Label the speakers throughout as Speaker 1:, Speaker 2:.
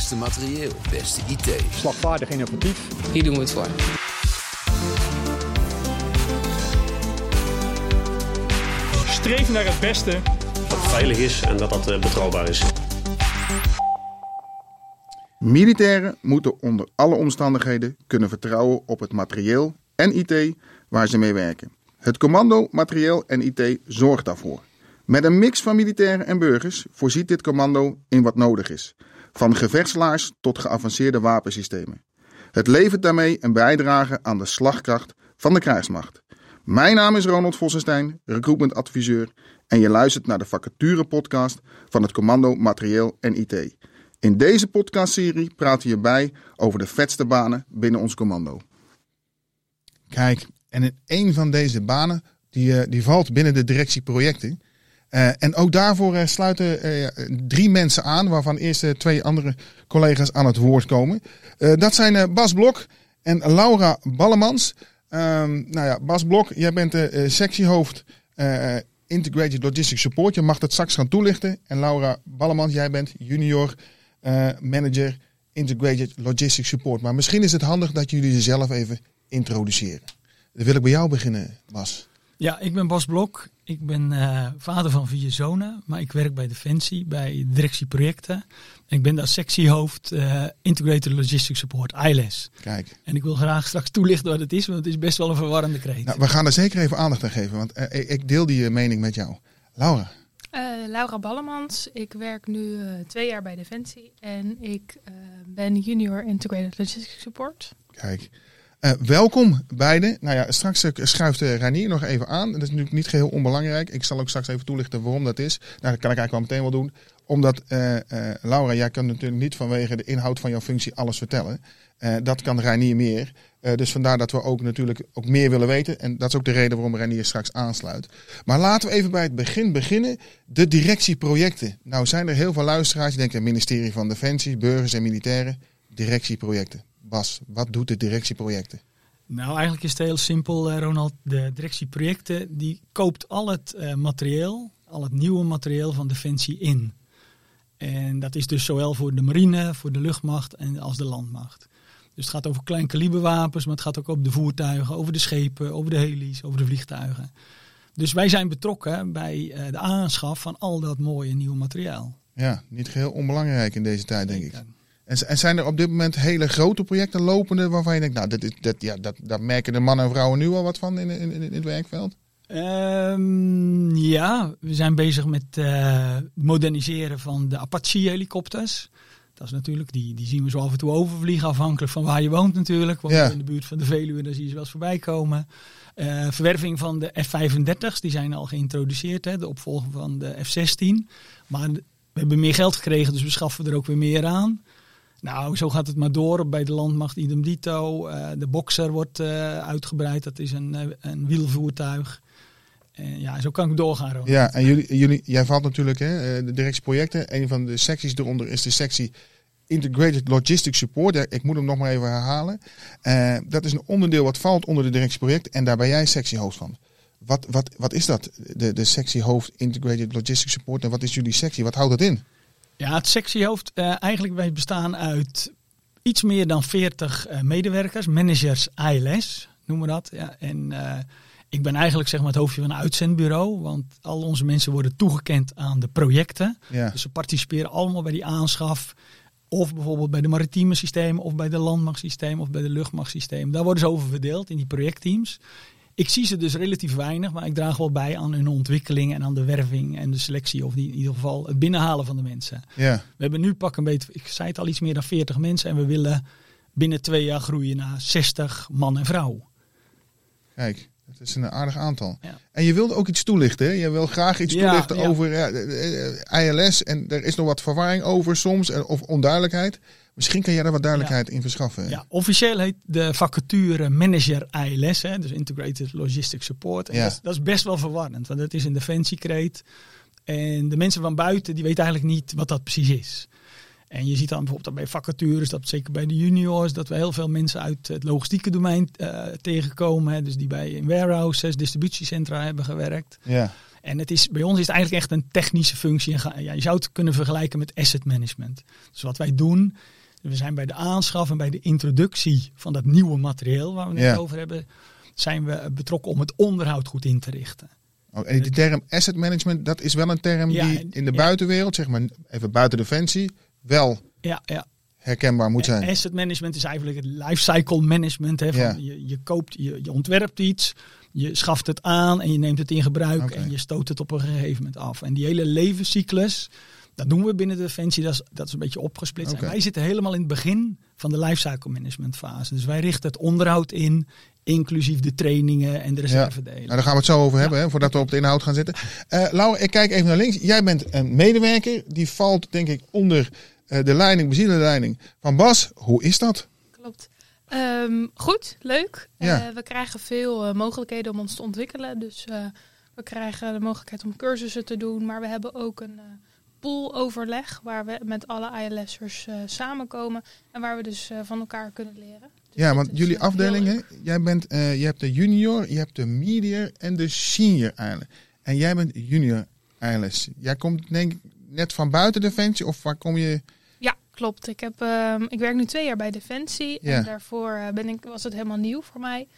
Speaker 1: Beste materieel, beste IT.
Speaker 2: Slagvaardig innovatief.
Speaker 3: Hier doen we het voor.
Speaker 2: Streef naar het beste.
Speaker 4: Dat het veilig is en dat dat eh, betrouwbaar is.
Speaker 5: Militairen moeten onder alle omstandigheden kunnen vertrouwen op het materieel en IT waar ze mee werken. Het commando, materieel en IT zorgt daarvoor. Met een mix van militairen en burgers voorziet dit commando in wat nodig is. Van gevechtslaars tot geavanceerde wapensystemen. Het levert daarmee een bijdrage aan de slagkracht van de krijgsmacht. Mijn naam is Ronald Vossenstein, recruitment adviseur en je luistert naar de vacature podcast van het commando Materieel en IT. In deze podcastserie praten we bij over de vetste banen binnen ons commando. Kijk, en in een van deze banen, die, eh, die valt binnen de directie projecten. Eh, en ook daarvoor eh, sluiten eh, drie mensen aan, waarvan eerst twee andere collega's aan het woord komen. Dat zijn Bas Blok en Laura Ballemans. Ehm, nou ja, Bas Blok, jij bent de eh, sectiehoofd eh, Integrated Logistics Support. Je mag dat straks gaan toelichten. En Laura Ballemans, jij bent junior manager Integrated Logistics Support. Maar misschien is het handig dat jullie jezelf even introduceren. Dan wil ik bij jou beginnen, Bas.
Speaker 6: Ja, ik ben Bas Blok. Ik ben eh, vader van vier zonen, maar ik werk bij Defensie, bij directie projecten. En ik ben daar sectiehoofd eh, Integrated Logistics Support, ILS.
Speaker 5: Kijk,
Speaker 6: En ik wil graag straks toelichten wat het is, want het is best wel een verwarrende kreet.
Speaker 5: nou, we gaan er zeker even aandacht aan geven, want eh, ik- deel die mening met jou. Laura,
Speaker 3: Eh, Laura Ballemans. Ik werk nu eh, twee jaar bij Defensie. En ik eh, ben junior Integrated Logistics Support.
Speaker 5: kijk. Eh, welkom beiden. Nou ja, straks eh, schuift uh, Ranier nog even aan. Dat is natuurlijk niet geheel onbelangrijk. Ik zal ook straks even toelichten waarom dat is. Nou, dat kan ik eigenlijk wel meteen wel doen. Omdat, eh, eh, Laura, jij kan natuurlijk niet vanwege de inhoud van jouw functie alles vertellen. Eh, dat kan Ranier meer. Eh, dus vandaar dat we ook natuurlijk ook meer willen weten. En dat is ook de reden waarom Ranier straks aansluit. Maar laten we even bij het begin beginnen. De directieprojecten. Nou zijn er heel veel luisteraars. Die denken ministerie van Defensie, burgers en militairen. Directieprojecten. Bas, wat doet de directieprojecten?
Speaker 6: Nou, eigenlijk is het heel simpel, eh, Ronald. De directie projecten die koopt al het eh, materieel, al het nieuwe materieel van Defensie in. En dat is dus zowel voor de marine, voor de luchtmacht en als de landmacht. Dus het gaat over klein kaliberwapens, maar het gaat ook over de voertuigen, over de schepen, over de heli's, over de vliegtuigen. Dus wij zijn betrokken bij eh, de aanschaf van al dat mooie nieuwe materiaal.
Speaker 5: Ja, niet geheel onbelangrijk in deze tijd, denk ik. En, zijn er op dit moment hele grote projecten lopende waarvan je denkt, nou, is- dat, ja, dat, daar merken de mannen en vrouwen nu al wat van in, in, in het werkveld?
Speaker 6: Ehm, ja, we zijn bezig met eh, moderniseren van de Apache-helikopters. Dat is natuurlijk, die, die zien we zo af en toe overvliegen, afhankelijk van waar je woont natuurlijk. Want
Speaker 5: Ja.
Speaker 6: in de buurt van de Veluwe, daar zie je ze wel eens voorbij komen. Eh, verwerving van de F-35's, die zijn al geïntroduceerd, hè, de opvolger van de F-16. Maar we hebben meer geld gekregen, dus we schaffen er ook weer meer aan. Nou, zo gaat het maar door. Bij de landmacht idem dito. Eh, de Boxer wordt eh, uitgebreid. Dat is een, eh, een wielvoertuig. Ja, zo kan ik doorgaan.
Speaker 5: Ja, en jullie, jullie, jij valt natuurlijk, hè, de directieprojecten. Een van de secties eronder is de sectie Integrated Logistics Support. Ik moet hem nog maar even herhalen. Dat is een onderdeel wat valt onder de directieproject en daar ben jij sectiehoofd van. Wat, wat, wat is dat, de, de sectiehoofd Integrated Logistics Support en wat is jullie sectie? Wat houdt dat in?
Speaker 6: Ja, het sectiehoofd, eh, eigenlijk wij bestaan uit iets meer dan 40 eh, medewerkers, managers ILS noemen we dat. Ja, en eh, ik ben eigenlijk zeg maar het hoofdje van een uitzendbureau, want al onze mensen worden toegekend aan de projecten.
Speaker 5: Ja,
Speaker 6: Dus ze participeren allemaal bij die aanschaf. Of bijvoorbeeld bij de maritieme systemen, of bij de landmachtsysteem, of bij de luchtmachtsysteem. Daar worden ze over verdeeld in die projectteams. Ik zie ze dus relatief weinig, maar ik draag wel bij aan hun ontwikkeling en aan de werving en de selectie. Of in ieder geval het binnenhalen van de mensen.
Speaker 5: ja,
Speaker 6: We hebben nu pak een beetje, ik zei het al, iets meer dan 40 mensen. En we willen binnen twee jaar groeien naar 60 man en vrouw.
Speaker 5: kijk. Dat is een aardig aantal.
Speaker 6: Ja.
Speaker 5: En je wilde ook iets toelichten. Hè? Je wil graag iets
Speaker 6: Ja,
Speaker 5: toelichten
Speaker 6: ja.
Speaker 5: over ja, eh, eh, ILS. En er is nog wat verwarring over soms. eh, Of onduidelijkheid. Misschien kan jij daar wat duidelijkheid in verschaffen.
Speaker 6: Ja, officieel heet de vacature manager ILS, hè, dus Integrated Logistics Support. En
Speaker 5: Ja.
Speaker 6: dat, is, dat is best wel verwarrend, want dat is een defensiekreet. En de mensen van buiten die weten eigenlijk niet wat dat precies is. En je ziet dan bijvoorbeeld bij vacatures, dat zeker bij de juniors, dat we heel veel mensen uit het logistieke domein eh, tegenkomen. Hè, dus die bij in warehouses, distributiecentra hebben gewerkt.
Speaker 5: Ja.
Speaker 6: En het is, bij ons is het eigenlijk echt een technische functie. En ga- Ja, je zou het kunnen vergelijken met asset management. Dus wat wij doen, we zijn bij de aanschaf en bij de introductie van dat nieuwe materieel waar we het
Speaker 5: Ja.
Speaker 6: over hebben, zijn we betrokken om het onderhoud goed in te richten.
Speaker 5: Oh, en die term asset management, dat is wel een term
Speaker 6: Ja,
Speaker 5: die in de
Speaker 6: ja.
Speaker 5: buitenwereld, zeg maar even buiten Defensie, wel
Speaker 6: Ja, ja.
Speaker 5: herkenbaar moet zijn.
Speaker 6: Asset management is eigenlijk het lifecycle management. Hè, van je, je koopt, je, je ontwerpt iets, je schaft het aan en je neemt het in gebruik en je stoot het op een gegeven moment af. En die hele levenscyclus, dat doen we binnen de Defensie, dat is, dat is een beetje opgesplitst. En wij zitten helemaal in het begin van de lifecycle management fase. Dus wij richten het onderhoud in, inclusief de trainingen en de reservedelen.
Speaker 5: Nou, daar gaan we het zo over hebben, hè, voordat we op de inhoud gaan zitten. Eh Laura, ik kijk even naar links. Jij bent een medewerker, die valt denk ik onder eh, de leiding, bezielende van Bas. Hoe is dat?
Speaker 3: Klopt. Ehm, goed, leuk.
Speaker 5: Ja.
Speaker 3: Eh, we krijgen veel mogelijkheden om ons te ontwikkelen. Dus eh, we krijgen de mogelijkheid om cursussen te doen. Maar we hebben ook een eh pooloverleg waar we met alle ILS'ers eh samenkomen. En waar we dus eh, van elkaar kunnen leren. Dus
Speaker 5: Ja, want jullie afdelingen, jij bent, eh, je hebt de junior, je hebt de medior en de senior eilen. En jij bent junior eiles. Jij komt denk ik net van buiten Defensie of waar kom je?
Speaker 3: Ja, klopt. Ik, heb, ehm, ik werk nu twee jaar bij Defensie.
Speaker 5: Ja.
Speaker 3: En daarvoor ben ik, was het helemaal nieuw voor mij.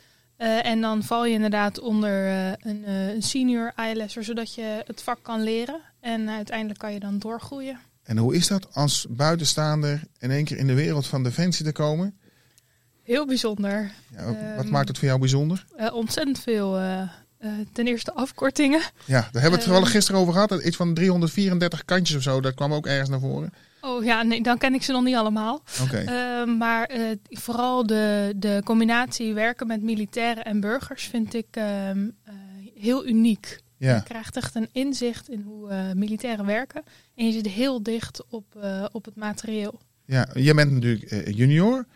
Speaker 3: En dan val je inderdaad onder een, een senior ILS'er, zodat je het vak kan leren. En uiteindelijk kan je dan doorgroeien.
Speaker 5: En hoe is dat als buitenstaander in één keer in de wereld van Defensie te komen?
Speaker 3: Heel bijzonder.
Speaker 5: Ja, wat
Speaker 3: Ehm,
Speaker 5: maakt het voor jou bijzonder?
Speaker 3: Eh, ontzettend veel. eh, eh, ten eerste afkortingen.
Speaker 5: Ja, daar hebben we het
Speaker 3: ehm,
Speaker 5: toevallig gisteren over gehad. Iets van 334 kantjes of zo, dat kwam ook ergens naar voren.
Speaker 3: Oh ja, nee, dan ken ik ze nog niet allemaal.
Speaker 5: Oké.
Speaker 3: Eh, maar eh, vooral de, de combinatie werken met militairen en burgers vind ik ehm, eh, heel uniek. Je krijgt echt een inzicht in hoe eh, militairen werken. En je zit heel dicht op, eh, op het materieel.
Speaker 5: ja, jij bent natuurlijk eh, junior.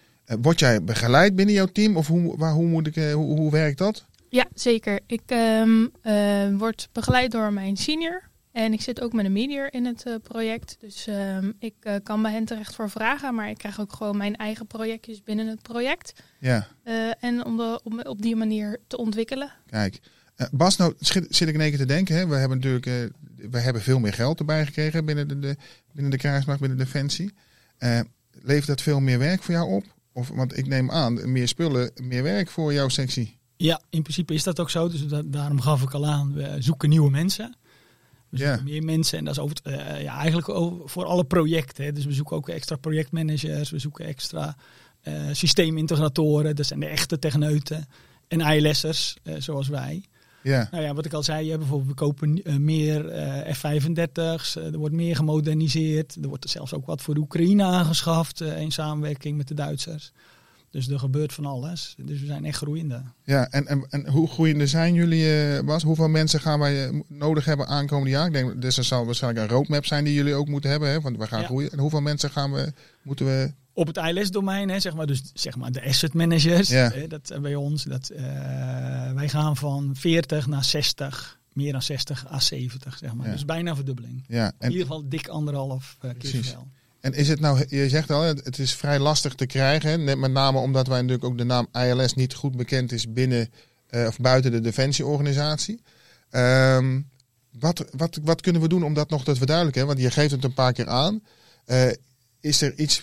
Speaker 5: Word jij begeleid binnen jouw team of hoe, waar, hoe, moet ik, hoe, hoe werkt dat?
Speaker 3: Ja, zeker. Ik ehm, eh, word begeleid door mijn senior. En ik zit ook met een medior in het project. Dus ehm, ik kan bij hen terecht voor vragen. Maar ik krijg ook gewoon mijn eigen projectjes binnen het project.
Speaker 5: Ja,
Speaker 3: en om, de, om op die manier te ontwikkelen.
Speaker 5: kijk. Eh, Bas, nou zit, ik in één keer te denken. Hè? We hebben natuurlijk eh, we hebben veel meer geld erbij gekregen binnen de, de, binnen de krijgsmacht, binnen Defensie. Eh levert dat veel meer werk voor jou op? Of, want ik neem aan, meer spullen, meer werk voor jouw sectie.
Speaker 6: Ja, in principe is dat ook zo. Dus da- daarom gaf ik al aan, we zoeken nieuwe mensen. We
Speaker 5: Ja.
Speaker 6: zoeken meer mensen en dat is over, ja, eigenlijk over, voor alle projecten. Hè. Dus we zoeken ook extra projectmanagers, we zoeken extra systeemintegratoren. Dat zijn de echte techneuten. En ILS'ers, zoals wij.
Speaker 5: Ja,
Speaker 6: Nou ja, wat ik al zei, hè, bijvoorbeeld we kopen eh, meer eh, F-35's. eh, er wordt meer gemoderniseerd. Er wordt zelfs ook wat voor de Oekraïne aangeschaft in samenwerking met de Duitsers. Dus er gebeurt van alles. Dus we zijn echt groeiende.
Speaker 5: ja. En, en, en hoe groeiende zijn jullie, Bas? Hoeveel mensen gaan wij nodig hebben aankomende jaar? Ik denk, dus er zal waarschijnlijk een roadmap zijn die jullie ook moeten hebben. Hè? Want we gaan
Speaker 6: Ja.
Speaker 5: groeien. En hoeveel mensen gaan we, moeten we...
Speaker 6: Op het ILS-domein, hè, zeg maar, dus zeg maar de asset managers,
Speaker 5: Ja.
Speaker 6: hè, dat eh, bij ons, dat, eh, wij gaan van 40 naar 60, meer dan 60 à 70, zeg maar.
Speaker 5: Ja.
Speaker 6: Dus bijna verdubbeling.
Speaker 5: Ja,
Speaker 6: In ieder geval dik anderhalf eh, keer zoveel.
Speaker 5: en is het nou, je zegt al, het is vrij lastig te krijgen. Hè? Net Met name omdat wij natuurlijk ook de naam ILS niet goed bekend is binnen of buiten de defensieorganisatie. Ehm, wat, wat, wat kunnen we doen om dat nog te verduidelijken? Want je geeft het een paar keer aan. Is er iets,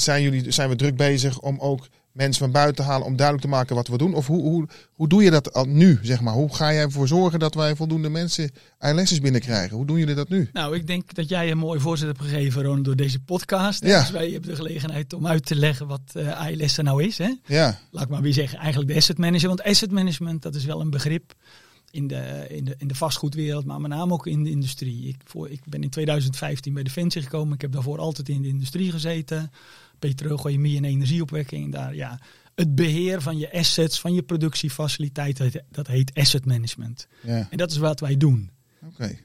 Speaker 5: zijn, jullie, zijn we druk bezig om ook mensen van buiten te halen om duidelijk te maken wat we doen? Of hoe, hoe, hoe doe je dat al nu, zeg maar? Hoe ga jij ervoor zorgen dat wij voldoende mensen ILS'ers binnenkrijgen? Hoe doen jullie dat nu?
Speaker 6: Nou, ik denk dat jij een mooie voorzet hebt gegeven, Ronald, door deze podcast.
Speaker 5: Ja.
Speaker 6: Dus wij hebben de gelegenheid om uit te leggen wat eh ILS er nou is. Hè?
Speaker 5: Ja,
Speaker 6: laat ik maar weer zeggen, eigenlijk de asset manager. Want asset management, dat is wel een begrip in de, in de, in de vastgoedwereld, maar met name ook in de industrie. Ik, voor, ik ben in 2015 bij Defensie gekomen. Ik heb daarvoor altijd in de industrie gezeten. Petrochemie en energieopwekking. En Daar, ja, het beheer van je assets, van je productiefaciliteit, dat, heet asset management.
Speaker 5: ja,
Speaker 6: En dat is wat wij doen.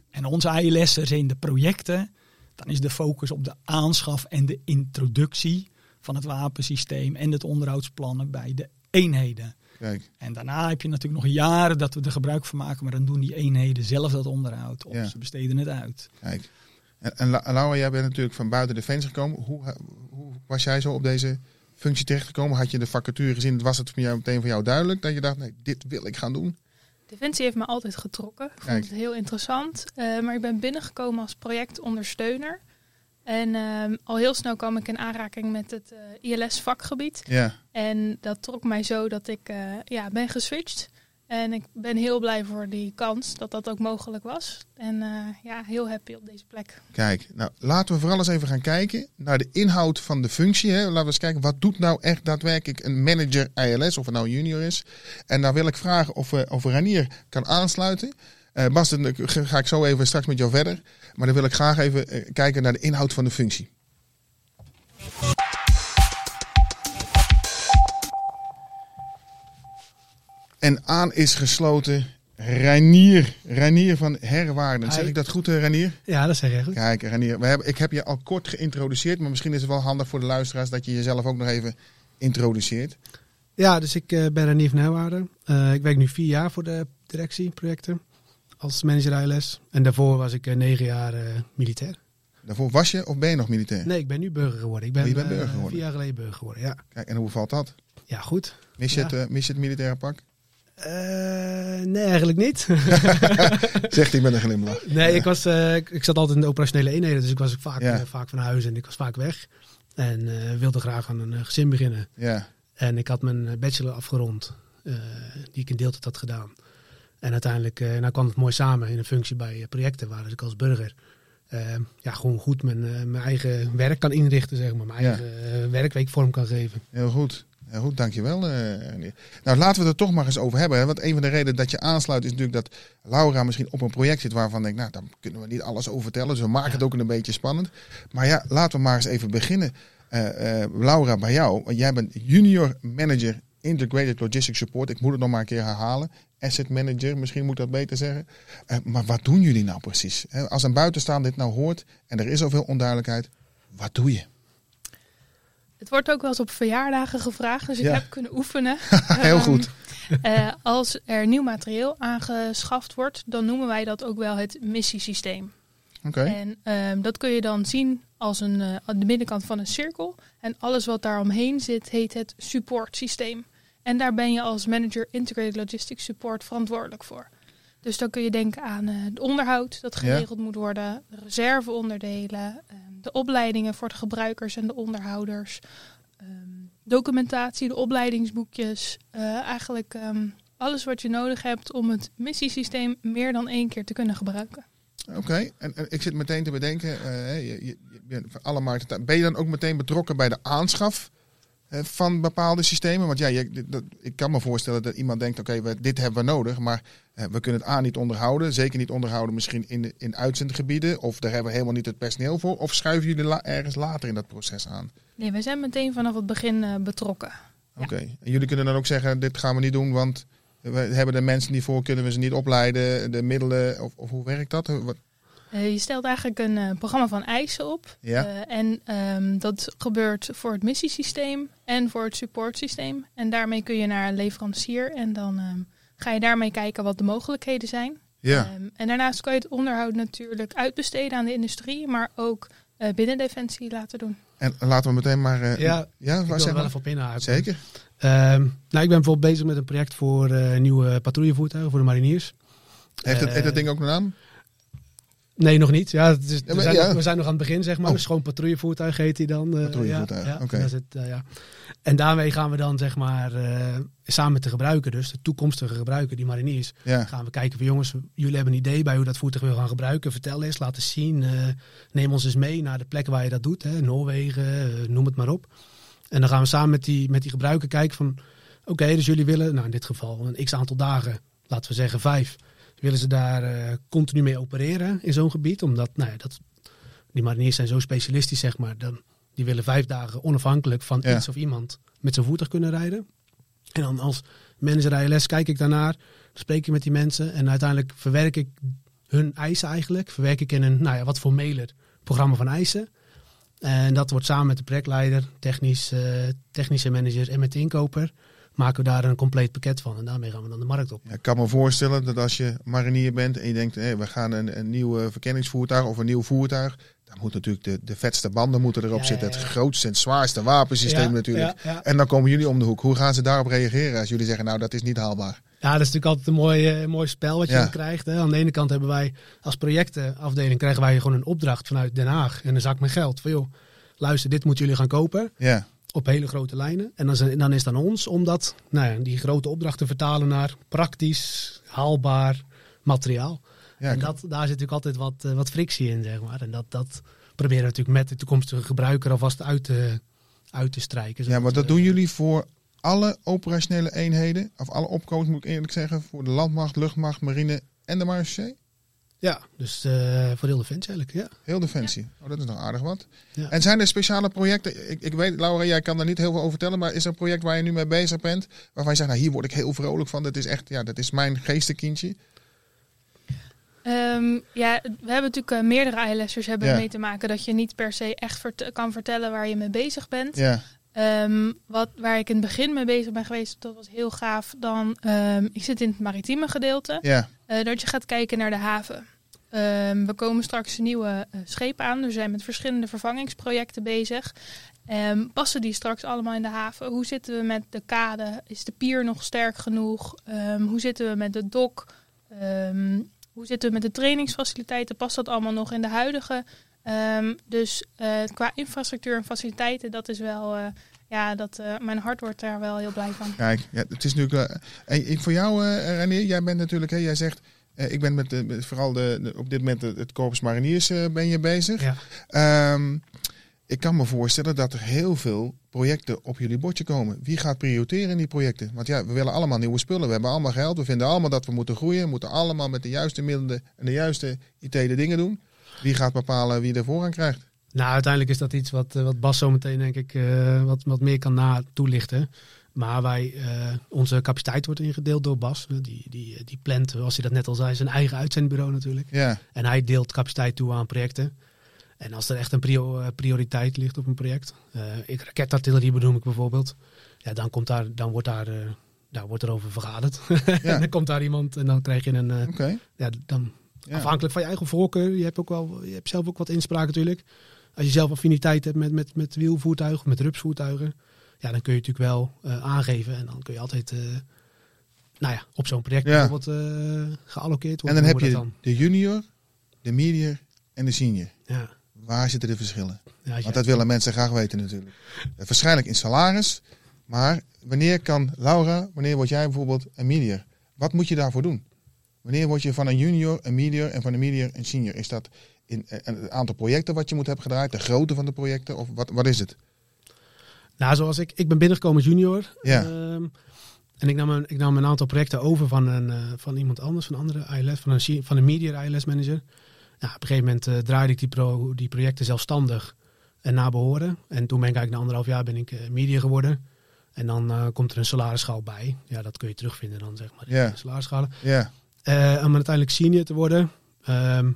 Speaker 6: En onze AILS'ers in de projecten, dan is de focus op de aanschaf en de introductie van het wapensysteem en het onderhoudsplannen bij de eenheden.
Speaker 5: Kijk.
Speaker 6: En daarna heb je natuurlijk nog jaren dat we er gebruik van maken, maar dan doen die eenheden zelf dat onderhoud of
Speaker 5: Ja.
Speaker 6: ze besteden het uit.
Speaker 5: Kijk. En, en La- Laura, jij bent natuurlijk van buiten Defensie gekomen. Hoe, hoe was jij zo op deze functie terechtgekomen? Had je de vacature gezien? Was het voor jou meteen voor jou duidelijk dat je dacht, nee, dit wil ik gaan doen?
Speaker 3: Defensie heeft me altijd getrokken. Ik vond het heel interessant. Eh, maar ik ben binnengekomen als projectondersteuner. En ehm, al heel snel kwam ik in aanraking met het eh, ILS-vakgebied.
Speaker 5: Ja,
Speaker 3: En dat trok mij zo dat ik eh, ja, ben geswitcht. En ik ben heel blij voor die kans dat dat ook mogelijk was. En eh, ja, heel happy op deze plek.
Speaker 5: kijk. Nou, laten we vooral eens even gaan kijken naar de inhoud van de functie. Hè. Laten we eens kijken, wat doet nou echt daadwerkelijk een manager ILS, of het nou junior is. En daar wil ik vragen of, we of Ranier kan aansluiten. Eh, Bas, dan ga ik zo even straks met jou verder. Maar dan wil ik graag even eh, kijken naar de inhoud van de functie. En aan is gesloten Reinier. Reinier van Herwaarden. Zeg ik dat goed, eh, Reinier?
Speaker 7: Ja, dat zeg je goed.
Speaker 5: Kijk, Renier, we hebben, ik heb je al kort geïntroduceerd, maar misschien is het wel handig voor de luisteraars dat je jezelf ook nog even introduceert.
Speaker 7: Ja, dus ik eh, ben Renier van Herwaarden. Eh, ik werk nu vier jaar voor de directie projecten als manager ILS. En daarvoor was ik negen jaar militair.
Speaker 5: Daarvoor was je of ben je nog militair?
Speaker 7: Nee, ik ben nu burger geworden. Ik ben,
Speaker 5: Oh, burger geworden.
Speaker 7: vier jaar geleden burger geworden, ja.
Speaker 5: Kijk, en hoe valt dat?
Speaker 7: Ja, goed.
Speaker 5: Mis je,
Speaker 7: Ja.
Speaker 5: het, mis je het militaire pak?
Speaker 7: Eh, nee, eigenlijk niet.
Speaker 5: Zegt hij met een glimlach.
Speaker 7: nee, ik, was, eh, ik, zat altijd in de operationele eenheden, dus ik was ook vaak,
Speaker 5: Ja.
Speaker 7: eh, vaak van huis en ik was vaak weg. En wilde graag aan een gezin beginnen.
Speaker 5: Ja,
Speaker 7: En ik had mijn bachelor afgerond, die ik in deeltijd had gedaan. En uiteindelijk nou kwam het mooi samen in een functie bij projecten, waar dus ik als burger ja, gewoon goed mijn, eh, mijn eigen werk kan inrichten, zeg maar. Mijn
Speaker 5: Ja.
Speaker 7: eigen eh, werkweek vorm kan geven.
Speaker 5: heel goed. Heel goed, dankjewel. eh Renier. nou, laten we het er toch maar eens over hebben. Hè? Want een van de redenen dat je aansluit is natuurlijk dat Laura misschien op een project zit waarvan denkt, nou, daar kunnen we niet alles over vertellen. Dus we maken het ook een beetje spannend. Maar ja, laten we maar eens even beginnen. Eh, eh, Laura, bij jou. Want jij bent junior manager Integrated Logistics Support. Ik moet het nog maar een keer herhalen. Asset manager, misschien moet ik dat beter zeggen. Eh, maar wat doen jullie nou precies? Als een buitenstaander dit nou hoort en er is zoveel onduidelijkheid, wat doe je?
Speaker 3: Het wordt ook wel eens op verjaardagen gevraagd, dus ik
Speaker 5: Ja.
Speaker 3: heb kunnen oefenen.
Speaker 5: Heel
Speaker 3: Ehm,
Speaker 5: goed.
Speaker 3: eh, als er nieuw materieel aangeschaft wordt, dan noemen wij dat ook wel het missiesysteem.
Speaker 5: Oké.
Speaker 3: En ehm, dat kun je dan zien als een, eh, aan de binnenkant van een cirkel. En alles wat daar omheen zit, heet het supportsysteem. En daar ben je als manager Integrated Logistics Support verantwoordelijk voor. Dus dan kun je denken aan eh, het onderhoud dat geregeld moet worden, de reserveonderdelen, ehm, de opleidingen voor de gebruikers en de onderhouders, ehm, documentatie, de opleidingsboekjes, eh, eigenlijk ehm, alles wat je nodig hebt om het missiesysteem meer dan één keer te kunnen gebruiken.
Speaker 5: Oké, en, en ik zit meteen te bedenken, eh, je, je, je alle markten, ben je dan ook meteen betrokken bij de aanschaf van bepaalde systemen? Want ja, je, dat, ik kan me voorstellen dat iemand denkt, oké, dit hebben we nodig, maar eh, we kunnen het A niet onderhouden, zeker niet onderhouden misschien in, de- in uitzendgebieden, of daar hebben we helemaal niet het personeel voor, of schuiven jullie la- ergens later in dat proces aan?
Speaker 3: Nee, wij zijn meteen vanaf het begin eh, betrokken. Ja.
Speaker 5: Oké, en jullie kunnen dan ook zeggen, dit gaan we niet doen, want we hebben er mensen niet voor, kunnen we ze niet opleiden, de middelen, of, of hoe werkt dat? Wat-
Speaker 3: Eh, je stelt eigenlijk een eh, programma van eisen op.
Speaker 5: Ja.
Speaker 3: Eh, en ehm, dat gebeurt voor het missiesysteem en voor het supportsysteem. En daarmee kun je naar een leverancier en dan ehm, ga je daarmee kijken wat de mogelijkheden zijn.
Speaker 5: Ja,
Speaker 3: Ehm, en daarnaast kan je het onderhoud natuurlijk uitbesteden aan de industrie, maar ook eh, binnen Defensie laten doen.
Speaker 5: en laten we meteen maar... eh,
Speaker 7: Ja,
Speaker 5: ja
Speaker 7: Ik
Speaker 5: waar
Speaker 7: wil
Speaker 5: zeg
Speaker 7: er wel even op inhaken.
Speaker 5: Zeker.
Speaker 7: Ehm, nou, ik ben bijvoorbeeld bezig met een project voor eh, nieuwe patrouillevoertuigen voor de mariniers.
Speaker 5: Heeft, het,
Speaker 7: Eh,
Speaker 5: heeft dat ding ook een naam?
Speaker 7: Nee, nog niet. Ja, het is,
Speaker 5: Ja,
Speaker 7: we, zijn
Speaker 5: ja.
Speaker 7: nog, we zijn nog aan het begin, zeg maar.
Speaker 5: Oh.
Speaker 7: Dus gewoon patrouillevoertuig heet hij dan. eh,
Speaker 5: Patrouillevoertuig,
Speaker 7: ja,
Speaker 5: oké.
Speaker 7: eh. En daarmee gaan we dan, zeg maar, eh, samen met de gebruiker, dus de toekomstige gebruiker, die mariniers, gaan we kijken van jongens, jullie hebben een idee bij hoe dat voertuig wil gaan gebruiken. Vertel eens, laat eens zien. neem ons eens mee naar de plek waar je dat doet. Hè, Noorwegen, noem het maar op. En dan gaan we samen met die, met die gebruiker kijken van... Oké, dus jullie willen, nou in dit geval een x aantal dagen, laten we zeggen vijf... willen ze daar eh, continu mee opereren in zo'n gebied. Omdat nou ja, dat, die mariniers zijn zo specialistisch, zeg maar. Dan, die willen vijf dagen onafhankelijk van
Speaker 5: Ja.
Speaker 7: iets of iemand met zo'n voertuig kunnen rijden. En dan als manager ILS kijk ik daarnaar, spreek ik met die mensen en uiteindelijk verwerk ik hun eisen eigenlijk. Verwerk ik in een, nou ja, wat voor mailer programma van eisen. En dat wordt samen met de projectleider, technisch, eh, technische manager en met de inkoper, maken we daar een compleet pakket van. En daarmee gaan we dan de markt op.
Speaker 5: Ja, ik kan me voorstellen dat als je marinier bent en je denkt, hé, we gaan een, een nieuw eh, verkenningsvoertuig of een nieuw voertuig, dan moet natuurlijk de, de vetste banden moeten erop
Speaker 7: Ja,
Speaker 5: zitten.
Speaker 7: ja.
Speaker 5: Het grootste en zwaarste wapensysteem natuurlijk. En dan komen jullie om de hoek. Hoe gaan ze daarop reageren als jullie zeggen, nou dat is niet haalbaar?
Speaker 7: Ja, dat is natuurlijk altijd een mooi, eh, mooi spel wat je
Speaker 5: Ja.
Speaker 7: krijgt. Hè. Aan de ene kant hebben wij als projectenafdeling krijgen wij gewoon een opdracht vanuit Den Haag en een zak met geld. Van joh, luister, dit moeten jullie gaan kopen
Speaker 5: Ja,
Speaker 7: op hele grote lijnen. En dan, is- dan is het aan ons om dat, nou ja, die grote opdracht te vertalen naar praktisch, haalbaar materiaal.
Speaker 5: ja,
Speaker 7: en dat, daar zit natuurlijk altijd wat, eh, wat frictie in, zeg maar. En dat, dat proberen we natuurlijk met de toekomstige gebruiker alvast uit te, uit te strijken.
Speaker 5: ja, maar dat
Speaker 7: eh,
Speaker 5: doen jullie voor alle operationele eenheden, of alle opkomst moet ik eerlijk zeggen, voor de landmacht, luchtmacht, marine en de marechaussee?
Speaker 7: Ja, dus eh, voor heel de fans eigenlijk, ja.
Speaker 5: Heel defensie. Oh, dat is nog aardig wat.
Speaker 7: Ja.
Speaker 5: En zijn er speciale projecten? Ik, ik weet, Laura, jij kan daar niet heel veel over vertellen, maar is er een project waar je nu mee bezig bent, waarvan je zegt, nou hier word ik heel vrolijk van. Dat is echt, ja, dat is mijn geestenkindje.
Speaker 3: Ehm, ja, we hebben natuurlijk eh, meerdere ILS'ers hebben
Speaker 5: Ja.
Speaker 3: mee te maken dat je niet per se echt vert- kan vertellen waar je mee bezig bent.
Speaker 5: Ja,
Speaker 3: Ehm, wat, waar ik in het begin mee bezig ben geweest, dat was heel gaaf. Dan, ehm, ik zit in het maritieme gedeelte,
Speaker 5: ja,
Speaker 3: eh, dat je gaat kijken naar de haven. Ehm, we komen straks nieuwe eh, schepen aan. Dus we zijn met verschillende vervangingsprojecten bezig. Passen die straks allemaal in de haven? Hoe zitten we met de kade? Is de pier nog sterk genoeg? Hoe zitten we met de dok? Hoe zitten we met de trainingsfaciliteiten? Past dat allemaal nog in de huidige? Ehm, dus eh, qua infrastructuur en faciliteiten, dat is wel... eh, ja, dat, eh, mijn hart wordt daar wel heel blij van.
Speaker 5: kijk, ja, het is natuurlijk. en ik- voor jou, eh Renier, jij bent natuurlijk, hè, jij zegt, eh, ik ben met, de, met vooral de, de- op dit moment het, het Corpus Mariniers eh, ben je bezig.
Speaker 7: Ja.
Speaker 5: Ehm, ik kan me voorstellen dat er heel veel projecten op jullie bordje komen. Wie gaat prioriteren in die projecten? Want ja, we willen allemaal nieuwe spullen. We hebben allemaal geld. We vinden allemaal dat we moeten groeien. We moeten allemaal met de juiste middelen en de juiste IT de dingen doen. Wie gaat bepalen wie er voorrang krijgt?
Speaker 7: Nou, uiteindelijk is dat iets wat, eh, wat Bas zo meteen denk ik eh, wat, wat meer kan na toelichten. Maar wij, eh, onze capaciteit wordt ingedeeld door Bas. Die, die, die plant, zoals hij dat net al zei, zijn eigen uitzendbureau natuurlijk.
Speaker 5: Ja,
Speaker 7: En hij deelt capaciteit toe aan projecten. En als er echt een prio- prioriteit ligt op een project, ik raketartillerie benoem ik bijvoorbeeld, ja, dan, komt daar, dan wordt daar, daar wordt er over vergaderd. en dan komt daar iemand en dan krijg je een,
Speaker 5: oké.
Speaker 7: ja, dan
Speaker 5: Ja.
Speaker 7: afhankelijk van je eigen voorkeur. Je hebt ook wel, je hebt zelf ook wat inspraak natuurlijk. Als je zelf affiniteit hebt met, met, met wielvoertuigen, met rupsvoertuigen, ja, dan kun je natuurlijk wel eh, aangeven en dan kun je altijd, eh, nou ja, op zo'n project
Speaker 5: Ja.
Speaker 7: bijvoorbeeld eh geallockeerd
Speaker 5: En
Speaker 7: worden.
Speaker 5: dan heb je
Speaker 7: dat
Speaker 5: de junior, de medior en de senior.
Speaker 7: dan. Ja.
Speaker 5: Waar zitten de verschillen?
Speaker 7: Ja,
Speaker 5: Want dat willen mensen graag weten natuurlijk. Eh, Waarschijnlijk in salaris. Maar wanneer kan Laura, wanneer word jij bijvoorbeeld een medior? Wat moet je daarvoor doen? Wanneer word je van een junior een medior en van een medior een senior? Is dat in eh, een aantal projecten wat je moet hebben gedraaid? De grootte van de projecten? Of wat, wat is het?
Speaker 7: Nou, zoals ik, ik ben binnengekomen als junior.
Speaker 5: Ja.
Speaker 7: Ehm, en ik nam, een, ik nam een aantal projecten over van, een, eh, van iemand anders, van een andere ILS, van een, van een media ILS manager. Ja, op een gegeven moment eh, draaide ik die, pro, die projecten zelfstandig en naar behoren. En toen ben ik eigenlijk na anderhalf jaar ben ik eh, media geworden. En dan eh, komt er een salarisschaal bij. Ja, dat kun je terugvinden dan, zeg maar, in
Speaker 5: Ja.
Speaker 7: de.
Speaker 5: Ja,
Speaker 7: Eh, om uiteindelijk senior te worden. Ehm,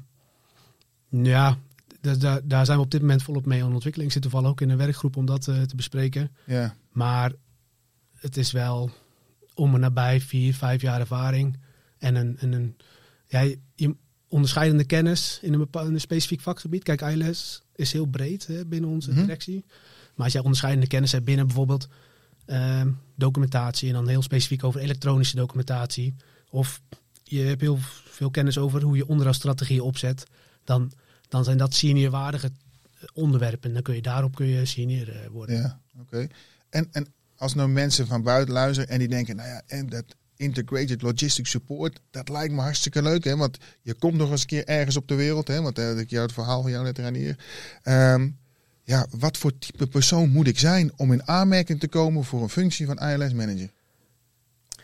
Speaker 7: ja, da- da- daar zijn we op dit moment volop mee aan ontwikkeling. Ik zit toevallig ook in een werkgroep om dat eh, te bespreken.
Speaker 5: ja,
Speaker 7: Maar het is wel om en nabij vier, vijf jaar ervaring. En een, en een ja, je- onderscheidende kennis in een, bepaald, een specifiek vakgebied. Kijk, ILS is heel breed hè, binnen onze
Speaker 5: Mhm.
Speaker 7: directie. Maar als jij onderscheidende kennis hebt binnen bijvoorbeeld ehm, documentatie... en dan heel specifiek over elektronische documentatie... of je hebt heel veel kennis over hoe je onderhoudsstrategieën opzet... dan, dan zijn dat seniorwaardige onderwerpen. Dan kun je daarop kun je senior eh, worden.
Speaker 5: ja. Oké. En, en als nou mensen van buiten luisteren en die denken, nou ja, en dat integrated logistic support, dat lijkt me hartstikke leuk, hè? Want je komt nog eens een keer ergens op de wereld, hè? Want uh, ik jou het verhaal van jou net eraan hier. Ehm, ja, wat voor type persoon moet ik zijn om in aanmerking te komen voor een functie van ILS manager?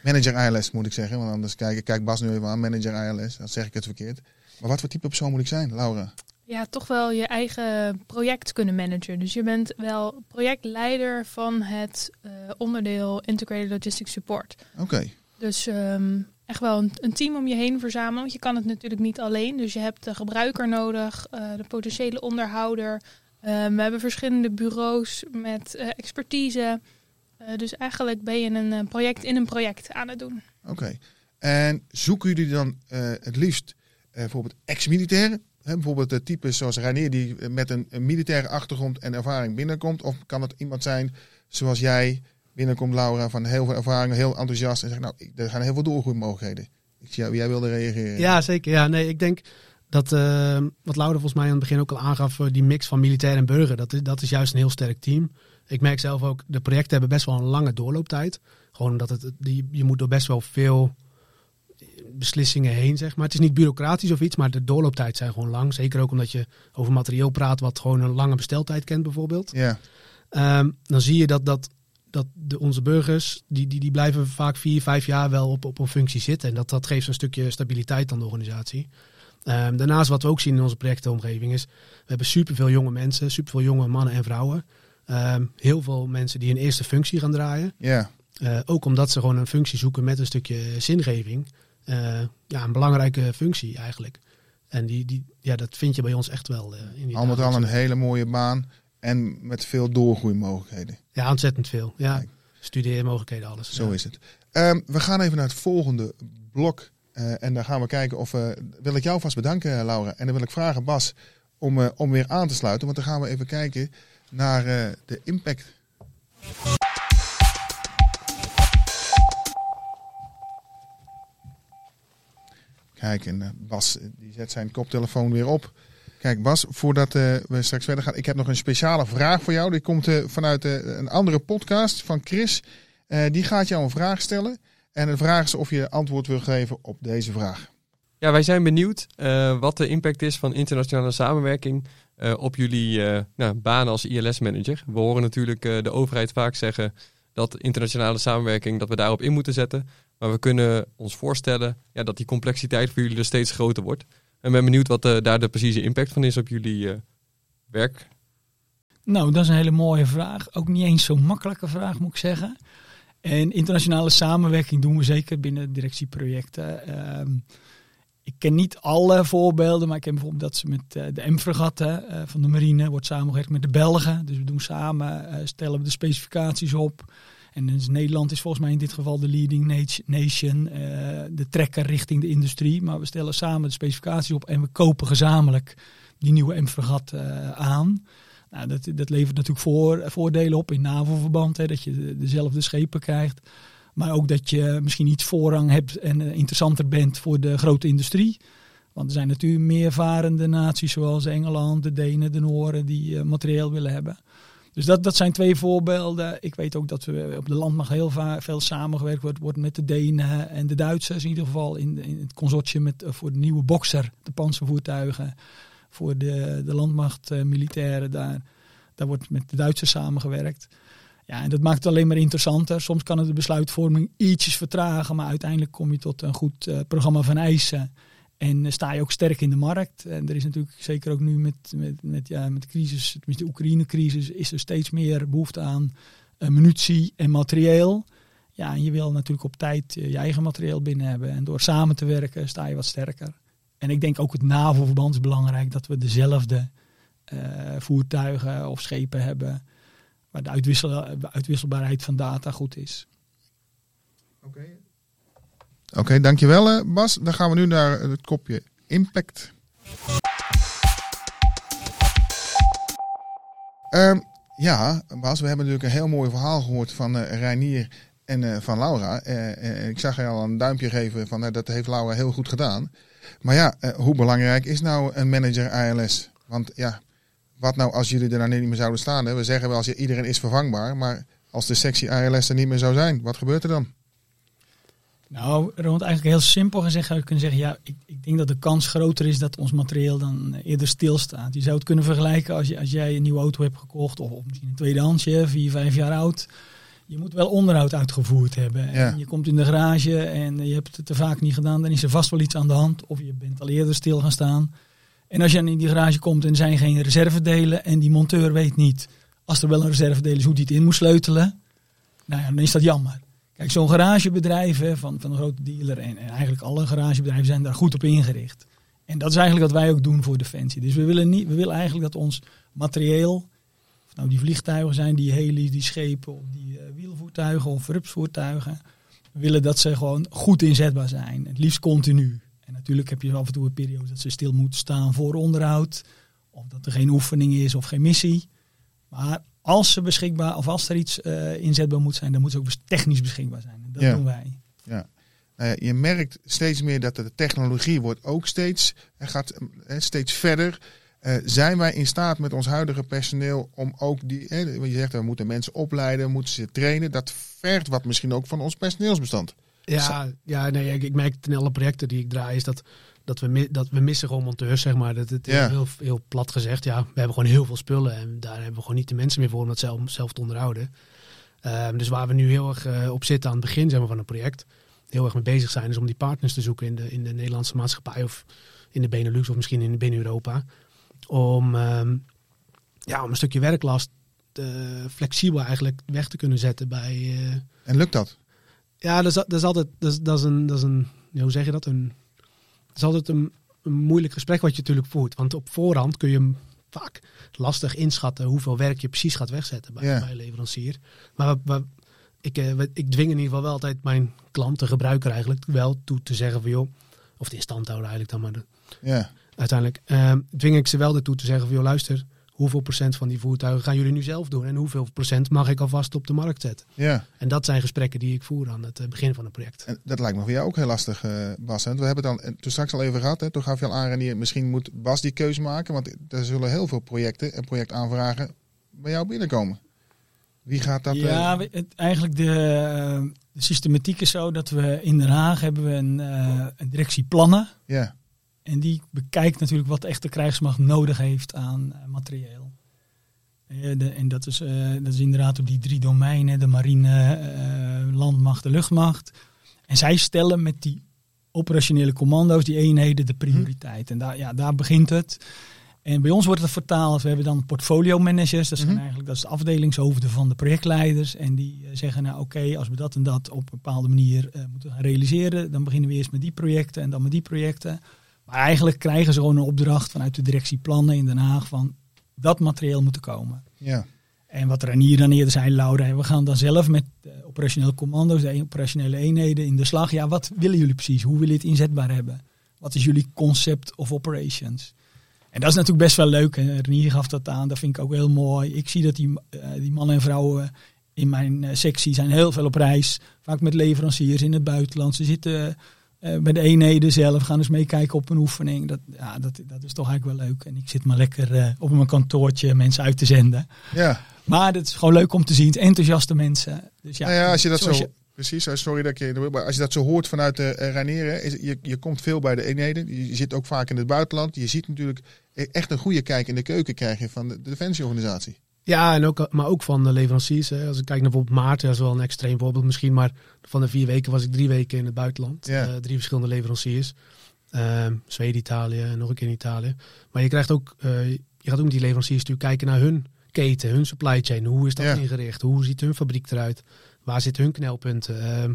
Speaker 5: Manager ILS moet ik zeggen, want anders kijk ik kijk Bas nu even aan, manager ILS, dan zeg ik het verkeerd. Maar wat voor type persoon moet ik zijn, Laura?
Speaker 3: Ja, toch wel je eigen project kunnen managen. Dus je bent wel projectleider van het uh, onderdeel Integrated Logistics Support.
Speaker 5: Oké. Okay.
Speaker 3: Dus um, echt wel een, een, team om je heen verzamelen. Want je kan het natuurlijk niet alleen. Dus je hebt de gebruiker nodig, uh, de potentiële onderhouder. Uh, we hebben verschillende bureaus met uh, expertise. Uh, dus eigenlijk ben je een project in een project aan het doen.
Speaker 5: Oké. Okay. En zoeken jullie dan uh, het liefst uh, bijvoorbeeld ex-militairen? Hè, bijvoorbeeld de types zoals Reinier die met een, een, militaire achtergrond en ervaring binnenkomt? Of kan het iemand zijn zoals jij binnenkomt Laura van heel veel ervaring, heel enthousiast en zegt nou, er gaan heel veel doorgroeimogelijkheden. Ik zie jou, jij wilde reageren.
Speaker 7: Ja, zeker. Ja, nee, ik denk dat eh, wat Laura volgens mij aan het begin ook al aangaf, eh, die mix van militair en burger, dat is, dat is juist een heel sterk team. Ik merk zelf ook, de projecten hebben best wel een lange doorlooptijd. Gewoon omdat het, die, je moet door best wel veel beslissingen heen, zeg maar. Het is niet bureaucratisch of iets, maar de doorlooptijd zijn gewoon lang. Zeker ook omdat je over materieel praat wat gewoon een lange besteltijd kent bijvoorbeeld.
Speaker 5: Ja,
Speaker 7: Ehm, dan zie je dat, dat, dat de, onze burgers, die, die, die blijven vaak vier, vijf jaar wel op, op een functie zitten. En dat, dat geeft een stukje stabiliteit aan de organisatie. Ehm, daarnaast wat we ook zien in onze projectenomgeving is, we hebben superveel jonge mensen, superveel jonge mannen en vrouwen. Ehm, heel veel mensen die een eerste functie gaan draaien.
Speaker 5: ja.
Speaker 7: Eh, ook omdat ze gewoon een functie zoeken met een stukje zingeving. Eh, ja, een belangrijke functie eigenlijk. En die, die, ja, dat vind je bij ons echt wel. eh, in die
Speaker 5: Al met al een hele mooie baan en met veel doorgroeimogelijkheden.
Speaker 7: Ja, ontzettend veel. Ja,
Speaker 5: Kijk.
Speaker 7: studeermogelijkheden, alles.
Speaker 5: Zo
Speaker 7: ja.
Speaker 5: is het. Ehm, we gaan even naar het volgende blok. en dan gaan we kijken of we. Wil ik jou vast bedanken, Laura. En dan wil ik vragen, Bas, om, om weer aan te sluiten. Want dan gaan we even kijken naar eh, de impact. Kijk, en eh, Bas eh, die zet zijn koptelefoon weer op. Kijk, Bas, voordat we straks verder gaan, ik heb nog een speciale vraag voor jou. Die komt vanuit een andere podcast van Chris. Die gaat jou een vraag stellen. En de vraag is of je antwoord wil geven op deze vraag.
Speaker 8: Ja, wij zijn benieuwd wat de impact is van internationale samenwerking op jullie eh nou, baan als ILS-manager. We horen natuurlijk eh, de overheid vaak zeggen dat internationale samenwerking, dat we daarop in moeten zetten. Maar we kunnen ons voorstellen ja, dat die complexiteit voor jullie er steeds groter wordt. En ben benieuwd wat eh, daar de precieze impact van is op jullie eh, werk.
Speaker 6: Nou, dat is een hele mooie vraag. Ook niet eens zo'n makkelijke vraag, moet ik zeggen. En internationale samenwerking doen we zeker binnen directieprojecten. Ehm, ik ken niet alle voorbeelden, maar ik ken bijvoorbeeld dat ze met eh, de M-fregatten eh, van de marine wordt samengewerkt met de Belgen. Dus we doen samen, eh, stellen we de specificaties op. En dus Nederland is volgens mij in dit geval de leading nat- nation, de trekker richting de industrie. Maar we stellen samen de specificaties op en we kopen gezamenlijk die nieuwe M-fregat aan. Nou, dat, dat levert natuurlijk voor, voordelen op in NAVO-verband, dat je de- dezelfde schepen krijgt. Maar ook dat je misschien iets voorrang hebt en eh, interessanter bent voor de grote industrie. Want er zijn natuurlijk meervarende naties zoals Engeland, de Denen, de Nooren die eh, materieel willen hebben. Dus dat, dat zijn twee voorbeelden. Ik weet ook dat we op de landmacht heel veel samengewerkt wordt, wordt met de Denen en de Duitsers. In ieder geval in, het consortium met, eh, voor de nieuwe Boxer, de panzervoertuigen. Voor de, de landmacht eh, militairen daar. Daar wordt met de Duitsers samengewerkt. Ja, en dat maakt het alleen maar interessanter. Soms kan het de besluitvorming ietsjes vertragen, maar uiteindelijk kom je tot een goed eh, programma van eisen. En eh, sta je ook sterk in de markt. En er is natuurlijk zeker ook nu met, met, met, ja, met de crisis, tenminste de Oekraïne-crisis, is er steeds meer behoefte aan eh, munitie en materieel. Ja, en je wil natuurlijk op tijd je eigen materieel binnen hebben. En door samen te werken sta je wat sterker. En ik denk ook het NAVO-verband is belangrijk dat we dezelfde voertuigen of schepen hebben. Waar de uitwissel, uitwisselbaarheid van data goed is.
Speaker 5: Oké, dankjewel eh, Bas. Dan gaan we nu naar het kopje impact. Ehm, ja, Bas, we hebben natuurlijk een heel mooi verhaal gehoord van eh Reinier en eh, van Laura. Ik zag je al een duimpje geven van dat heeft Laura heel goed gedaan. Maar ja, eh, hoe belangrijk is nou een manager ALS? Want ja, wat nou als jullie er dan niet meer zouden staan? Hè? We zeggen wel, als je, iedereen is vervangbaar. Maar als de sectie ALS er niet meer zou zijn, wat gebeurt er dan?
Speaker 6: Nou, Ronald, eigenlijk heel simpel gezegd zou je kunnen zeggen, ja, ik, ik denk dat de kans groter is dat ons materieel dan eerder stilstaat. Je zou het kunnen vergelijken als, je, als jij een nieuwe auto hebt gekocht, of, of misschien een tweedehandsje, vier, vijf jaar oud. Je moet wel onderhoud uitgevoerd hebben.
Speaker 5: Ja.
Speaker 6: En je komt in de garage en je hebt het te vaak niet gedaan, dan is er vast wel iets aan de hand. Of je bent al eerder stil gaan staan. En als je in die garage komt en er zijn geen reservedelen en die monteur weet niet, als er wel een reservedeel is, hoe die het in moet sleutelen. Nou ja, dan is dat jammer. Kijk, zo'n garagebedrijf hè, van, van een grote dealer en, en eigenlijk alle garagebedrijven zijn daar goed op ingericht. En dat is eigenlijk wat wij ook doen voor Defensie. Dus we willen, niet, we willen eigenlijk dat ons materieel, of nou die vliegtuigen zijn, die heli, die schepen, of die eh, wielvoertuigen of rupsvoertuigen, we willen dat ze gewoon goed inzetbaar zijn. Het liefst continu. En natuurlijk heb je af en toe een periode dat ze stil moeten staan voor onderhoud. Of dat er geen oefening is of geen missie. Maar als ze beschikbaar of als er iets eh, inzetbaar moet zijn, dan moet het ook technisch beschikbaar zijn. Dat
Speaker 5: Ja.
Speaker 6: doen wij.
Speaker 5: Nou ja, je merkt steeds meer dat de technologie wordt ook steeds, eh, gaat eh, steeds verder. Zijn wij in staat met ons huidige personeel om ook die, je zegt we moeten mensen opleiden, moeten ze trainen. Dat vergt wat misschien ook van ons personeelsbestand.
Speaker 7: Ja, ja nee, ik, ik merk het in alle projecten die ik draai, is dat, dat, we, dat we missen gewoon monteurs, zeg maar. Dat het heel, heel plat gezegd. Ja, we hebben gewoon heel veel spullen en daar hebben we gewoon niet de mensen meer voor om dat zelf, zelf te onderhouden. Ehm, dus waar we nu heel erg eh, op zitten aan het begin zeg maar, van een project, heel erg mee bezig zijn, is om die partners te zoeken in de, in de Nederlandse maatschappij of in de Benelux of misschien in binnen Europa. Om, ehm, ja, om een stukje werklast eh, flexibel eigenlijk weg te kunnen zetten bij, eh,
Speaker 5: En lukt dat?
Speaker 7: Ja, dat is, dat is altijd, dat is, dat is een, dat is een, ja, hoe zeg je dat? Een, dat is altijd een, een moeilijk gesprek wat je natuurlijk voert. Want op voorhand kun je hem vaak lastig inschatten hoeveel werk je precies gaat wegzetten bij,
Speaker 5: Ja.
Speaker 7: bij een leverancier. Maar we- we- ik, eh, we- ik dwing in ieder geval wel altijd mijn klant, de gebruiker eigenlijk, wel toe te zeggen van joh, of de instandhouder eigenlijk dan maar, de-
Speaker 5: Ja.
Speaker 7: uiteindelijk, eh, dwing ik ze wel ertoe te zeggen van joh, luister, hoeveel procent van die voertuigen gaan jullie nu zelf doen? En hoeveel procent mag ik alvast op de markt zetten?
Speaker 5: ja.
Speaker 7: En dat zijn gesprekken die ik voer aan het eh, begin van een project.
Speaker 5: En dat lijkt me voor jou ook heel lastig, eh, Bas. Want we hebben het al eh, toen straks al even gehad. Hè? Toen gaf je al aan, Renier, misschien moet Bas die keuze maken. Want er zullen heel veel projecten en projectaanvragen bij jou binnenkomen. Wie gaat dat?
Speaker 6: Ja, het, eigenlijk de, de systematiek is zo dat we in Den Haag hebben we een, eh, een directie plannen.
Speaker 5: ja.
Speaker 6: En die bekijkt natuurlijk wat echt de krijgsmacht nodig heeft aan eh, materieel. Eh, de, en dat is, eh, dat is inderdaad op die drie domeinen, de marine, landmacht, de luchtmacht. En zij stellen met die operationele commando's, die eenheden, de prioriteit. En daar, ja, daar begint het. En bij ons wordt het vertaald, we hebben dan portfolio managers, dat zijn
Speaker 5: Mhm.
Speaker 6: eigenlijk dat is de afdelingshoofden van de projectleiders. En die zeggen, nou oké, als we dat en dat op een bepaalde manier moeten gaan realiseren, dan beginnen we eerst met die projecten en dan met die projecten. Maar eigenlijk krijgen ze gewoon een opdracht vanuit de directie plannen in Den Haag van dat materieel moet er komen.
Speaker 5: ja.
Speaker 6: En wat Ranier dan eerder zei, Laura, we gaan dan zelf met de operationele commando's, de operationele eenheden in de slag. Ja, wat willen jullie precies? Hoe willen jullie het inzetbaar hebben? Wat is jullie concept of operations? En dat is natuurlijk best wel leuk. En Renier gaf dat aan, dat vind ik ook heel mooi. Ik zie dat die, eh, die mannen en vrouwen in mijn eh, sectie zijn heel veel op reis. Vaak met leveranciers in het buitenland. Ze zitten eh, bij de eenheden zelf, gaan eens meekijken op een oefening. Dat, ja, dat, dat is toch eigenlijk wel leuk. En ik zit maar lekker eh, op mijn kantoortje mensen uit te zenden.
Speaker 5: ja.
Speaker 6: Maar het is gewoon leuk om te zien. Het enthousiaste mensen. Dus ja,
Speaker 5: nou ja, als je dat zo...
Speaker 6: je-
Speaker 5: Precies, eh, sorry dat ik je... Maar als je dat zo hoort vanuit de uh, is, je, je komt veel bij de eenheden. Je zit ook vaak in het buitenland. Je ziet natuurlijk e- echt een goede kijk in de keuken krijg je van de, de defensieorganisatie.
Speaker 7: Ja, en ook, maar ook van de leveranciers. Hè. Als ik kijk naar bijvoorbeeld Maarten, dat is wel een extreem voorbeeld misschien. Maar van de vier weken was ik drie weken in het buitenland. Eh, drie verschillende leveranciers. Ehm, Zweden, Italië en nog een keer in Italië. Maar je krijgt ook, eh, je gaat ook met die leveranciers natuurlijk kijken naar hun keten, hun supply chain. Hoe is dat ingericht? Hoe ziet hun fabriek eruit? Waar zitten hun knelpunten? Ehm,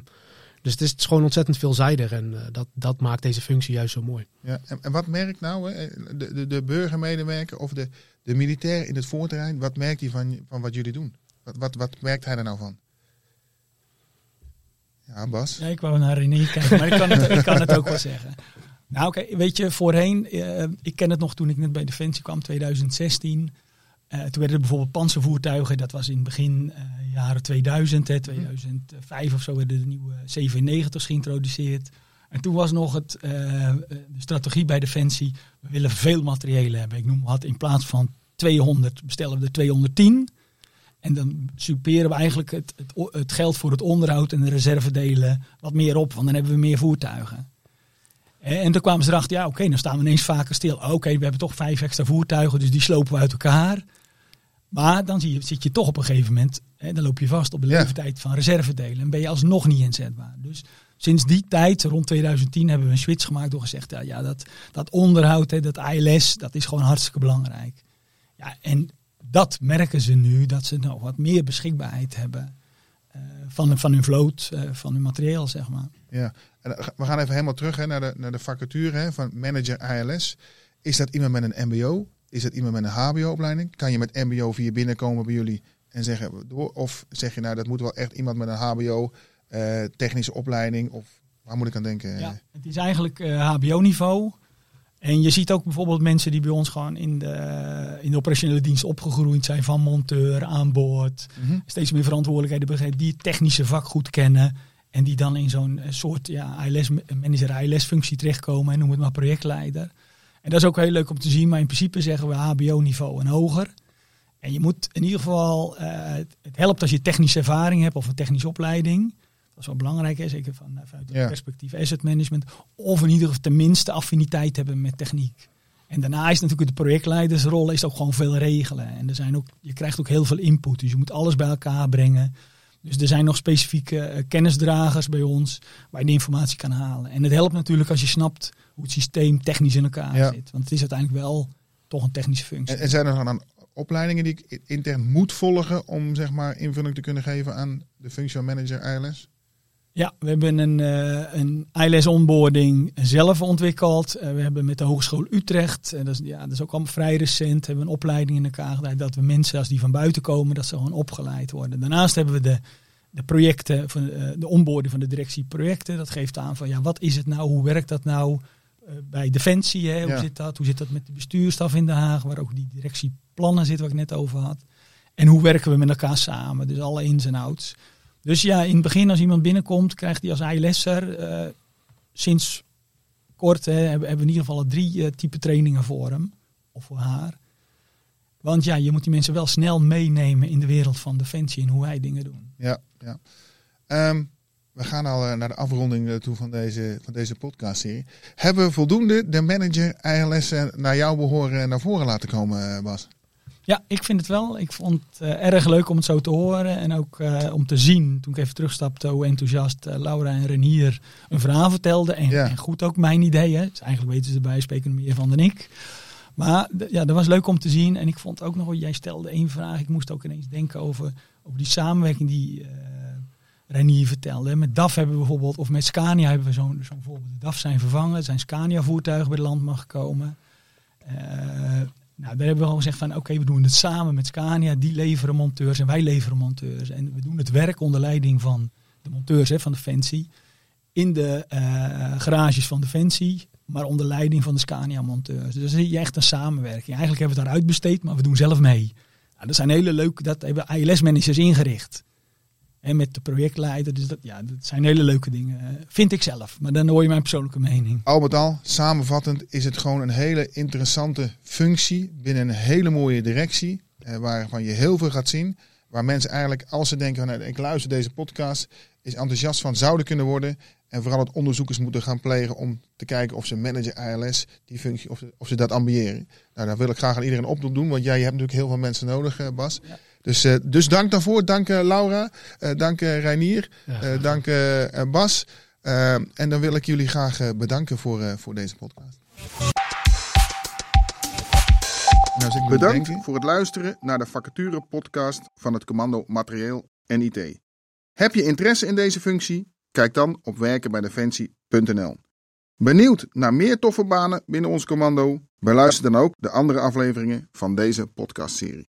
Speaker 7: dus het is, het is gewoon ontzettend veelzijdig. En eh, dat, dat maakt deze functie juist zo mooi.
Speaker 5: Ja, en, en wat merkt nou hè, de, de, de burgermedewerker of de, de militair in het voorterrein? Wat merkt hij van, van wat jullie doen? Wat, wat, wat merkt hij er nou van? Ja, Bas.
Speaker 6: Ja, ik wou naar René kijken, maar ik kan het, kan het ook wel zeggen. Nou, oké, weet je, voorheen, eh, ik ken het nog toen ik net bij Defensie kwam, 2016. Eh, toen werden er bijvoorbeeld panzervoertuigen, dat was in het begin eh, jaren 2000, hè, 2005 of zo, werden de nieuwe CV90's geïntroduceerd. En toen was nog het, de strategie bij Defensie, we willen veel materiële hebben. Ik noem wat, in plaats van 200 bestellen we er 210. En dan superen we eigenlijk het, het, geld voor het onderhoud en de reservedelen wat meer op, want dan hebben we meer voertuigen. En en toen kwamen ze erachter, ja oké, dan staan we ineens vaker stil. Oké, we hebben toch vijf extra voertuigen, dus die slopen we uit elkaar. Maar dan zie je, zit je toch op een gegeven moment, hè, dan loop je vast op de
Speaker 5: Ja.
Speaker 6: leeftijd van reservedelen en ben je alsnog niet inzetbaar. Dus sinds die tijd, rond 2010, hebben we een switch gemaakt door gezegd, ja, ja dat, dat onderhoud, hè, dat ALS, dat is gewoon hartstikke belangrijk. Ja, en dat merken ze nu, dat ze nou wat meer beschikbaarheid hebben eh, van, van hun vloot, eh, van hun materieel, zeg maar.
Speaker 5: Ja. En, eh, we gaan even helemaal terug hè, naar, de, naar de vacature hè, van manager ALS. Is dat iemand met een MBO? Is dat iemand met een HBO-opleiding? Kan je met MBO via binnenkomen bij jullie en zeggen door? Of zeg je nou dat moet wel echt iemand met een HBO, technische opleiding? Of waar moet ik aan denken?
Speaker 6: Ja, het is eigenlijk HBO-niveau. En je ziet ook bijvoorbeeld mensen die bij ons gewoon in de, in de operationele dienst opgegroeid zijn, van monteur aan boord,
Speaker 5: Mhm.
Speaker 6: steeds meer verantwoordelijkheden begrijpen, die het technische vak goed kennen. En die dan in zo'n eh, soort ja, ILS, manager ILS-functie terechtkomen en noem het maar projectleider. En dat is ook heel leuk om te zien, maar in principe zeggen we HBO-niveau en hoger. En je moet in ieder geval, eh, het helpt als je technische ervaring hebt of een technische opleiding. Dat is wel belangrijk, hè? zeker van, vanuit het
Speaker 5: Ja.
Speaker 6: perspectief asset management. Of in ieder geval tenminste affiniteit hebben met techniek. En daarna is natuurlijk de projectleidersrol is ook gewoon veel regelen. En er zijn ook, je krijgt ook heel veel input. Dus je moet alles bij elkaar brengen. Dus er zijn nog specifieke eh, kennisdragers bij ons waar je de informatie kan halen. En het helpt natuurlijk als je snapt hoe het systeem technisch in elkaar
Speaker 5: Ja.
Speaker 6: zit. Want het is uiteindelijk wel toch een technische functie.
Speaker 5: En, zijn er dan opleidingen die ik intern moet volgen om zeg maar invulling te kunnen geven aan de functie van manager ILS?
Speaker 6: Ja, we hebben een, eh, een ILS onboarding zelf ontwikkeld. Eh, we hebben met de Hogeschool Utrecht, en dat, is, ja, dat is ook allemaal vrij recent, hebben we een opleiding in elkaar gedaan. Dat we mensen als die van buiten komen, dat ze gewoon opgeleid worden. Daarnaast hebben we de, de projecten, van, eh, de onboarding van de directie projecten. Dat geeft aan van ja, wat is het nou, hoe werkt dat nou eh, bij Defensie? Hè? Hoe
Speaker 5: Ja.
Speaker 6: zit dat? Hoe zit dat met de bestuurstaf in Den Haag, waar ook die directieplannen zitten waar ik net over had. En hoe werken we met elkaar samen? Dus alle ins en outs. Dus ja, in het begin als iemand binnenkomt, krijgt hij als ILS'er eh sinds kort hè, hebben, we in ieder geval al drie eh, type trainingen voor hem of voor haar. Want ja, je moet die mensen wel snel meenemen in de wereld van Defensie en hoe wij dingen doen.
Speaker 5: Ja, ja. Ehm, we gaan al eh, naar de afronding toe van deze, van deze podcastserie. Hebben we voldoende de manager ILS naar jouw behoren naar voren laten komen, Bas?
Speaker 6: Ja, ik vind het wel. Ik vond het eh, erg leuk om het zo te horen en ook eh, om te zien, toen ik even terugstapte, hoe enthousiast eh, Laura en Renier een verhaal vertelden. En,
Speaker 5: Ja.
Speaker 6: en goed ook mijn ideeën. Dus eigenlijk weten ze erbij, spreken er meer van dan ik. Maar ja, dat was leuk om te zien. En ik vond ook nog, jij stelde één vraag. Ik moest ook ineens denken over, over die samenwerking die Renier vertelde. Met DAF hebben we bijvoorbeeld, of met Scania hebben we zo'n zo'n voorbeeld. De DAF zijn vervangen, er zijn Scania-voertuigen bij de landmacht gekomen. Nou, daar hebben we gewoon gezegd van, oké, we doen het samen met Scania. Die leveren monteurs en wij leveren monteurs. En we doen het werk onder leiding van de monteurs hè, van Defensie. In de eh, garages van Defensie, maar onder leiding van de Scania-monteurs. Dus dan zie je echt een samenwerking. Eigenlijk hebben we het daar uitbesteed, maar we doen zelf mee. Nou, dat zijn hele leuke, dat hebben ILS-managers ingericht. En met de projectleider. Dus dat, ja, dat zijn hele leuke dingen. Vind ik zelf. Maar dan hoor je mijn persoonlijke mening.
Speaker 5: Al met al, samenvattend, is het gewoon een hele interessante functie binnen een hele mooie directie. Eh, waarvan je heel veel gaat zien. Waar mensen eigenlijk, als ze denken, van, nou, ik luister deze podcast, is enthousiast van zouden kunnen worden. En vooral het onderzoekers moeten gaan plegen om te kijken of ze manager ILS, die functie, of ze, of ze dat ambiëren. Nou, daar wil ik graag aan iedereen oproep doen, want jij hebt natuurlijk heel veel mensen nodig, eh, Bas.
Speaker 6: Ja.
Speaker 5: Dus, eh, dus dank daarvoor. Dank eh, Laura. Eh, dank eh, Reinier.
Speaker 7: Ja.
Speaker 5: Eh, dank Bas. En dan wil ik jullie graag bedanken voor, eh, voor deze podcast. Nou,
Speaker 9: Bedankt
Speaker 5: denken-
Speaker 9: voor het luisteren naar de vacature podcast van het commando Materieel en IT. Heb je interesse in deze functie? Kijk dan op werkenbijdefensie.nl. Benieuwd naar meer toffe banen binnen ons commando? Beluister dan ook de andere afleveringen van deze podcastserie.